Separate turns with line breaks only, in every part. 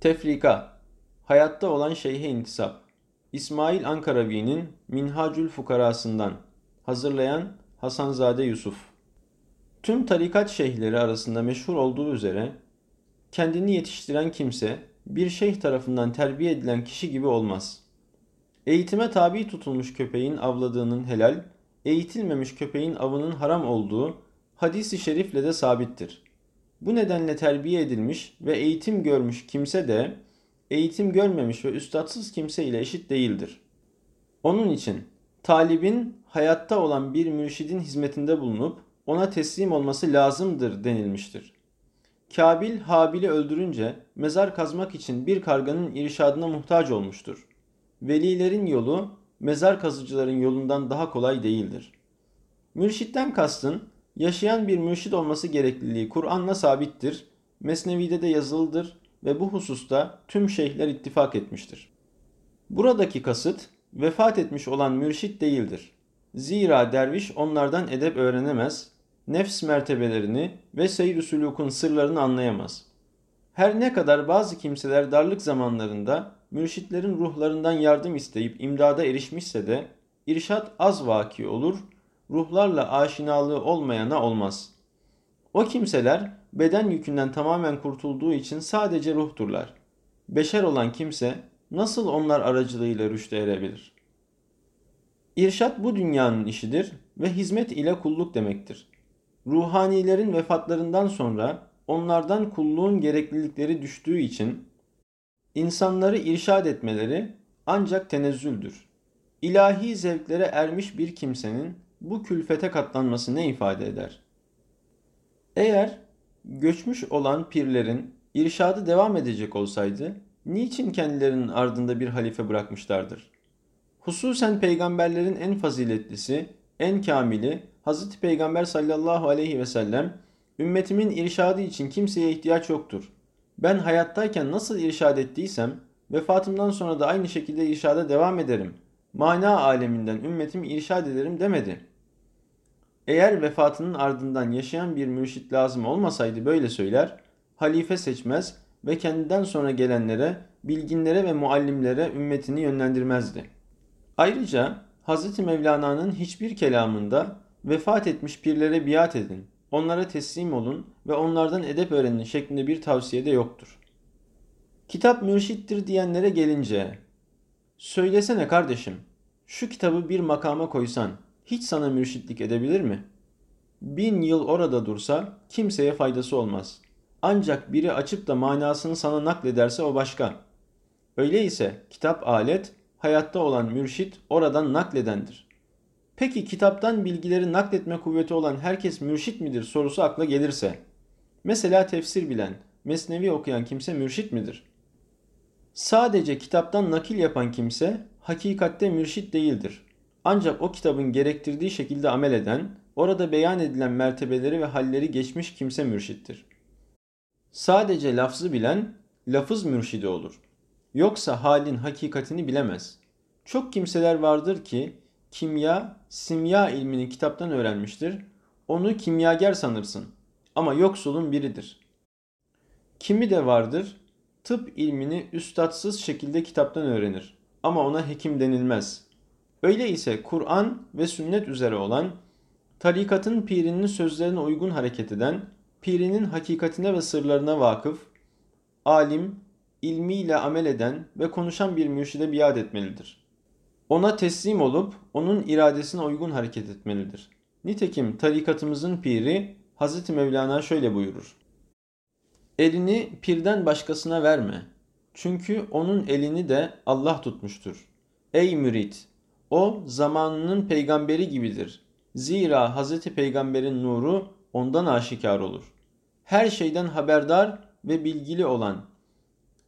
Tefrika Hayatta olan şeyhe intisap İsmail Ankaravi'nin Minhacül Fukarasından Hazırlayan Hasanzade Yusuf Tüm tarikat şeyhleri arasında meşhur olduğu üzere kendini yetiştiren kimse bir şeyh tarafından terbiye edilen kişi gibi olmaz. Eğitime tabi tutulmuş köpeğin avladığının helal, eğitilmemiş köpeğin avının haram olduğu hadisi şerifle de sabittir. Bu nedenle terbiye edilmiş ve eğitim görmüş kimse de eğitim görmemiş ve üstadsız kimse ile eşit değildir. Onun için talibin hayatta olan bir mürşidin hizmetinde bulunup ona teslim olması lazımdır denilmiştir. Kabil Habil'i öldürünce mezar kazmak için bir karganın irşadına muhtaç olmuştur. Velilerin yolu mezar kazıcıların yolundan daha kolay değildir. Mürşitten kastın yaşayan bir mürşid olması gerekliliği Kur'an'la sabittir, Mesnevi'de de yazılıdır ve bu hususta tüm şeyhler ittifak etmiştir. Buradaki kasıt vefat etmiş olan mürşit değildir. Zira derviş onlardan edep öğrenemez, nefs mertebelerini ve seyr-i sülukun sırlarını anlayamaz. Her ne kadar bazı kimseler darlık zamanlarında mürşitlerin ruhlarından yardım isteyip imdada erişmişse de irşat az vaki olur, ruhlarla aşinalığı olmayana olmaz. O kimseler beden yükünden tamamen kurtulduğu için sadece ruhturlar. Beşer olan kimse nasıl onlar aracılığıyla rüşte erebilir? İrşat bu dünyanın işidir ve hizmet ile kulluk demektir. Ruhanilerin vefatlarından sonra onlardan kulluğun gereklilikleri düştüğü için insanları irşad etmeleri ancak tenezzüldür. İlahi zevklere ermiş bir kimsenin bu külfete katlanması ne ifade eder? Eğer göçmüş olan pirlerin irşadı devam edecek olsaydı, niçin kendilerinin ardında bir halife bırakmışlardır? Hususen peygamberlerin en faziletlisi, en kamili Hz. Peygamber sallallahu aleyhi ve sellem ümmetimin irşadı için kimseye ihtiyaç yoktur. Ben hayattayken nasıl irşad ettiysem vefatımdan sonra da aynı şekilde irşada devam ederim. Mana aleminden ümmetim irşad ederim demedi.'' Eğer vefatının ardından yaşayan bir mürşit lazım olmasaydı böyle söyler, halife seçmez ve kendinden sonra gelenlere, bilginlere ve muallimlere ümmetini yönlendirmezdi. Ayrıca Hz. Mevlana'nın hiçbir kelamında vefat etmiş pirlere biat edin, onlara teslim olun ve onlardan edep öğrenin şeklinde bir tavsiye de yoktur. Kitap mürşittir diyenlere gelince, söylesene kardeşim, şu kitabı bir makama koysan, hiç sana mürşitlik edebilir mi? Bin yıl orada dursa kimseye faydası olmaz. Ancak biri açıp da manasını sana naklederse o başka. Öyleyse kitap alet, hayatta olan mürşit oradan nakledendir. Peki kitaptan bilgileri nakletme kuvveti olan herkes mürşit midir sorusu akla gelirse. Mesela tefsir bilen, mesnevi okuyan kimse mürşit midir? Sadece kitaptan nakil yapan kimse hakikatte mürşit değildir. Ancak o kitabın gerektirdiği şekilde amel eden, orada beyan edilen mertebeleri ve halleri geçmiş kimse mürşittir. Sadece lafzı bilen lafız mürşidi olur. Yoksa halin hakikatini bilemez. Çok kimseler vardır ki kimya, simya ilmini kitaptan öğrenmiştir. Onu kimyager sanırsın ama yoksulun biridir. Kimi de vardır tıp ilmini üstadsız şekilde kitaptan öğrenir ama ona hekim denilmez.'' Öyle ise Kur'an ve sünnet üzere olan, tarikatın pirinin sözlerine uygun hareket eden, pirinin hakikatine ve sırlarına vakıf, alim, ilmiyle amel eden ve konuşan bir mürşide biat etmelidir. Ona teslim olup onun iradesine uygun hareket etmelidir. Nitekim tarikatımızın piri Hz. Mevlana şöyle buyurur. Elini pirden başkasına verme. Çünkü onun elini de Allah tutmuştur. Ey mürit! O zamanının peygamberi gibidir. Zira Hazreti Peygamber'in nuru ondan aşikar olur. Her şeyden haberdar ve bilgili olan,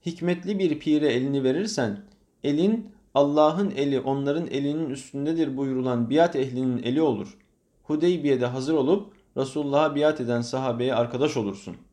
hikmetli bir pire elini verirsen, elin Allah'ın eli onların elinin üstündedir buyurulan biat ehlinin eli olur. Hudeybiye'de hazır olup Resulullah'a biat eden sahabeye arkadaş olursun.''